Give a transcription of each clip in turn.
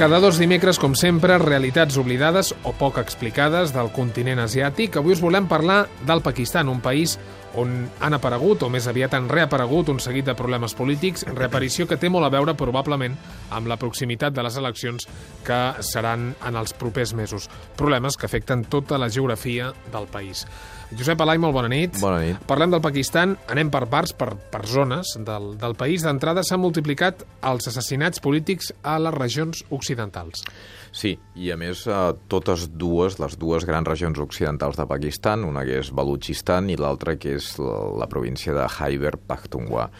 Cada dos dimecres, com sempre, realitats oblidades o poc explicades del continent asiàtic. Avui us volem parlar del Pakistan, un país on han aparegut, o més aviat han reaparegut, un seguit de problemes polítics, reaparició que té molt a veure, probablement, amb la proximitat de les eleccions que seran en els propers mesos. Problemes que afecten tota la geografia del país. Josep Alai, molt bona nit. Bona nit. Parlem del Pakistan, anem per parts, per, per zones del, del país. D'entrada s'han multiplicat els assassinats polítics a les regions occidentals. Sí, i a més eh, totes dues, les dues grans regions occidentals de Pakistan, una que és Balutchistan i l'altra que és la, la província de Khyber Pakhtunkhwa.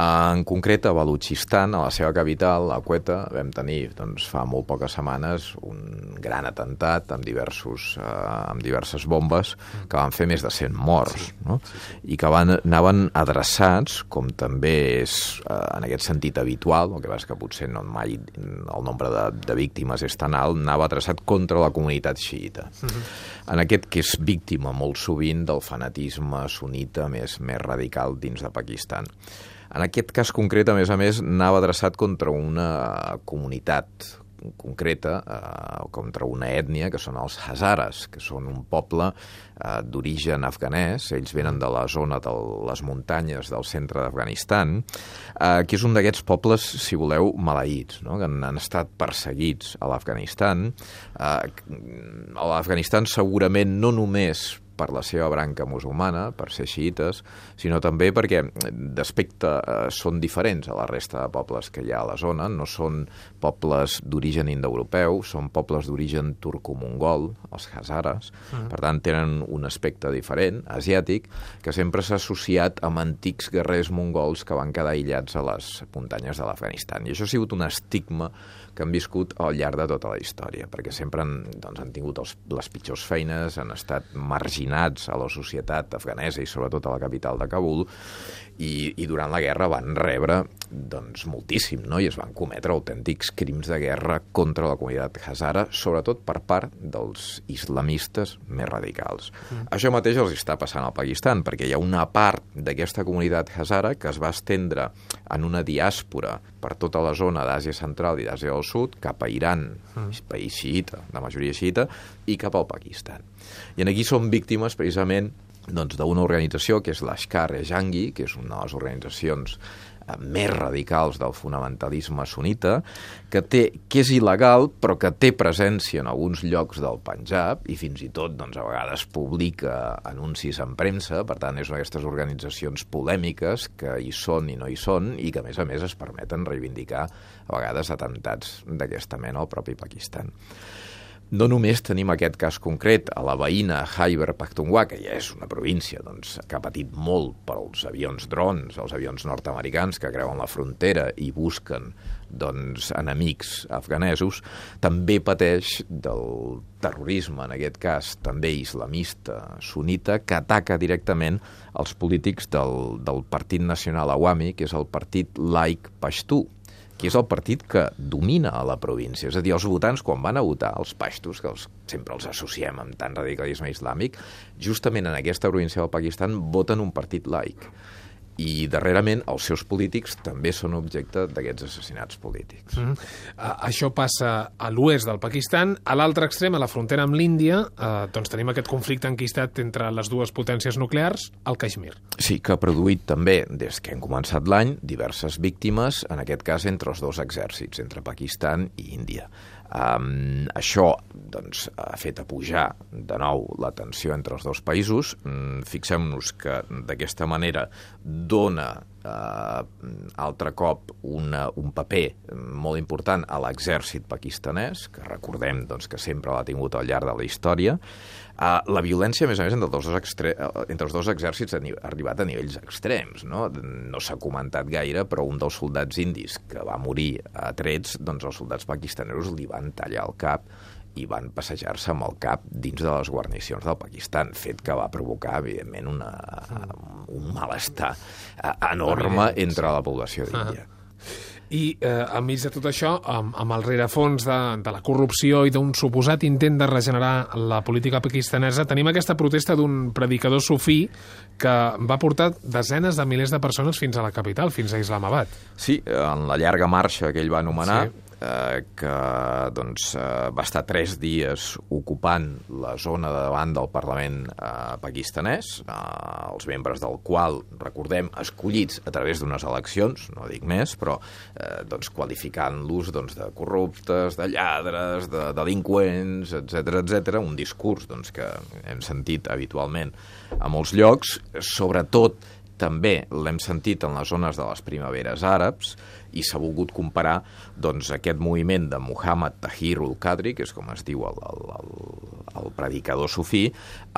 En concret, a Balutchistan, a la seva capital, a Quetta, vam tenir doncs, fa molt poques setmanes un gran atemptat amb, diversos, eh, amb diverses bombes que van fer més de 100 morts sí, no? sí, sí. i que van, anaven adreçats, com també és eh, en aquest sentit habitual, el que és que potser no mai el nombre de, de víctimes és tan alt, anava adreçat contra la comunitat xiita. Uh -huh. En aquest que és víctima molt sovint del fanatisme sunita més, més radical dins de Pakistan. En aquest cas concret, a més a més, anava adreçat contra una comunitat concreta, eh, contra una ètnia, que són els Hazares, que són un poble eh, d'origen afganès, ells venen de la zona de les muntanyes del centre d'Afganistan, eh, que és un d'aquests pobles, si voleu, maleïts, no? que han, han estat perseguits a l'Afganistan. Eh, a l'Afganistan segurament no només per la seva branca musulmana, per ser xiites, sinó també perquè d'aspecte eh, són diferents a la resta de pobles que hi ha a la zona, no són pobles d'origen indoeuropeu, són pobles d'origen turco-mongol, els hazares, mm. per tant tenen un aspecte diferent, asiàtic, que sempre s'ha associat amb antics guerrers mongols que van quedar aïllats a les muntanyes de l'Afganistan. I això ha sigut un estigma que han viscut al llarg de tota la història, perquè sempre han, doncs, han tingut els, les pitjors feines, han estat marginats a la societat afganesa i sobretot a la capital de Kabul, i, i durant la guerra van rebre doncs, moltíssim, no? i es van cometre autèntics crims de guerra contra la comunitat hazara, sobretot per part dels islamistes més radicals. Mm. Això mateix els està passant al Pakistan, perquè hi ha una part d'aquesta comunitat hazara que es va estendre en una diàspora per tota la zona d'Àsia Central i d'Àsia del Sud, cap a Iran, mm. país xiita, de majoria xiita, i cap al Pakistan. I en aquí són víctimes, precisament, doncs, d'una organització que és l'Ashkar-e-Janghi, que és una de les organitzacions eh, més radicals del fonamentalisme sunita, que, té, que és il·legal però que té presència en alguns llocs del Punjab i fins i tot doncs, a vegades publica anuncis en premsa, per tant és una d'aquestes organitzacions polèmiques que hi són i no hi són i que a més a més es permeten reivindicar a vegades atemptats d'aquesta mena al propi Pakistan no només tenim aquest cas concret a la veïna Khyber Pakhtunkhwa, que ja és una província doncs, que ha patit molt pels avions drons, els avions nord-americans que creuen la frontera i busquen doncs, enemics afganesos, també pateix del terrorisme, en aquest cas també islamista sunita, que ataca directament els polítics del, del Partit Nacional Awami, que és el partit laic Pashtu, que és el partit que domina a la província. És a dir, els votants, quan van a votar, els paixtos, que els, sempre els associem amb tant radicalisme islàmic, justament en aquesta província del Pakistan voten un partit laic i darrerament els seus polítics també són objecte d'aquests assassinats polítics. Mm -hmm. Això passa a l'oest del Pakistan. A l'altre extrem, a la frontera amb l'Índia, eh, doncs tenim aquest conflicte enquistat entre les dues potències nuclears, el Kashmir. Sí, que ha produït també, des que hem començat l'any, diverses víctimes, en aquest cas entre els dos exèrcits, entre Pakistan i Índia. Um, això doncs, ha fet a pujar de nou la tensió entre els dos països. Mm, Fixem-nos que d'aquesta manera dona eh, altre cop una, un paper molt important a l'exèrcit pakistanès, que recordem doncs, que sempre l'ha tingut al llarg de la història. Eh, la violència, a més a més, entre els dos, extre eh, entre els dos exèrcits ha arribat a nivells extrems. No, no s'ha comentat gaire, però un dels soldats indis que va morir a trets, doncs els soldats pakistanesos li van tallar el cap i van passejar-se amb el cap dins de les guarnicions del Pakistan, fet que va provocar, evidentment, una, un malestar eh, enorme entre la població d'Índia. I eh, enmig de tot això, amb, amb el rerefons de, de la corrupció i d'un suposat intent de regenerar la política pakistanesa, tenim aquesta protesta d'un predicador sufí que va portar desenes de milers de persones fins a la capital, fins a Islamabad. Sí, en la llarga marxa que ell va anomenar, sí eh, que doncs, eh, va estar tres dies ocupant la zona de davant del Parlament eh, pakistanès, eh, els membres del qual, recordem, escollits a través d'unes eleccions, no dic més, però eh, doncs, qualificant-los doncs, de corruptes, de lladres, de delinqüents, etc etc, un discurs doncs, que hem sentit habitualment a molts llocs, sobretot també l'hem sentit en les zones de les primaveres àrabs i s'ha volgut comparar doncs, aquest moviment de Muhammad Tahir ul-Qadri, que és com es diu el, el, el, el predicador sufí,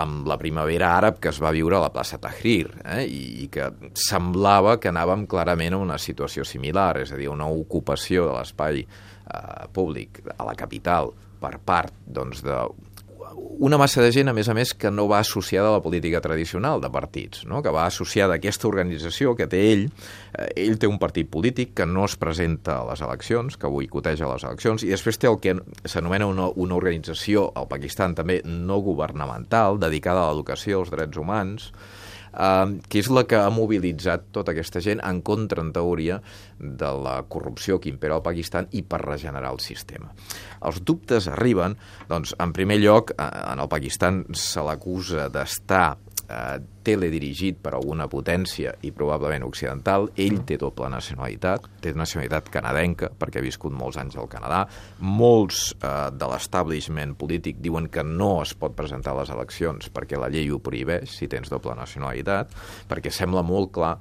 amb la primavera àrab que es va viure a la plaça Tahrir, eh? I, i que semblava que anàvem clarament a una situació similar, és a dir, una ocupació de l'espai eh, públic a la capital per part doncs, de una massa de gent, a més a més, que no va associada a la política tradicional de partits, no? que va associada a aquesta organització que té ell. Eh, ell té un partit polític que no es presenta a les eleccions, que boicoteja les eleccions, i després té el que s'anomena una, una organització, al Pakistan també, no governamental, dedicada a l'educació, als drets humans, eh, que és la que ha mobilitzat tota aquesta gent en contra, en teoria, de la corrupció que impera al Pakistan i per regenerar el sistema. Els dubtes arriben, doncs, en primer lloc, en el Pakistan se l'acusa d'estar eh, teledirigit per alguna potència i probablement occidental. Ell té doble nacionalitat, té nacionalitat canadenca perquè ha viscut molts anys al Canadà. Molts eh, de l'establishment polític diuen que no es pot presentar a les eleccions perquè la llei ho prohibeix si tens doble nacionalitat, perquè sembla molt clar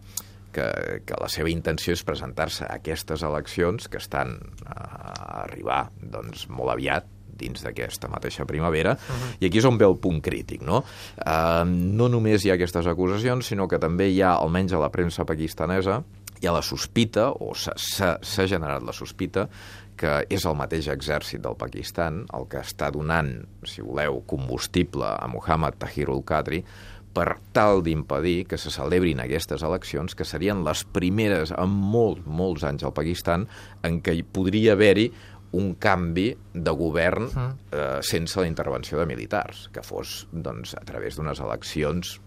que, que la seva intenció és presentar-se a aquestes eleccions que estan a arribar doncs, molt aviat dins d'aquesta mateixa primavera, uh -huh. i aquí és on ve el punt crític, no? Uh, no només hi ha aquestes acusacions, sinó que també hi ha, almenys a la premsa pakistanesa, hi ha la sospita, o s'ha generat la sospita, que és el mateix exèrcit del Pakistan el que està donant, si voleu, combustible a Muhammad Tahir ul-Qadri per tal d'impedir que se celebrin aquestes eleccions, que serien les primeres en molts, molts anys al Pakistan en què hi podria haver-hi un canvi de govern mm. eh, sense la intervenció de militars, que fos doncs, a través d'unes eleccions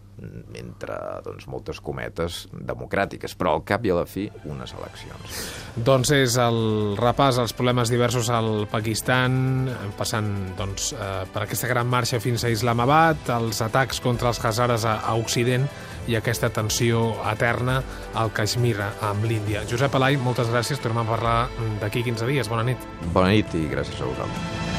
entre doncs, moltes cometes democràtiques, però al cap i a la fi unes eleccions. Doncs és el repàs als problemes diversos al Pakistan, passant doncs, eh, per aquesta gran marxa fins a Islamabad, els atacs contra els hazares a, a Occident i aquesta tensió eterna al Kashmir amb l'Índia. Josep Alai, moltes gràcies. Tornem a parlar d'aquí 15 dies. Bona nit. Bona nit i gràcies a vosaltres.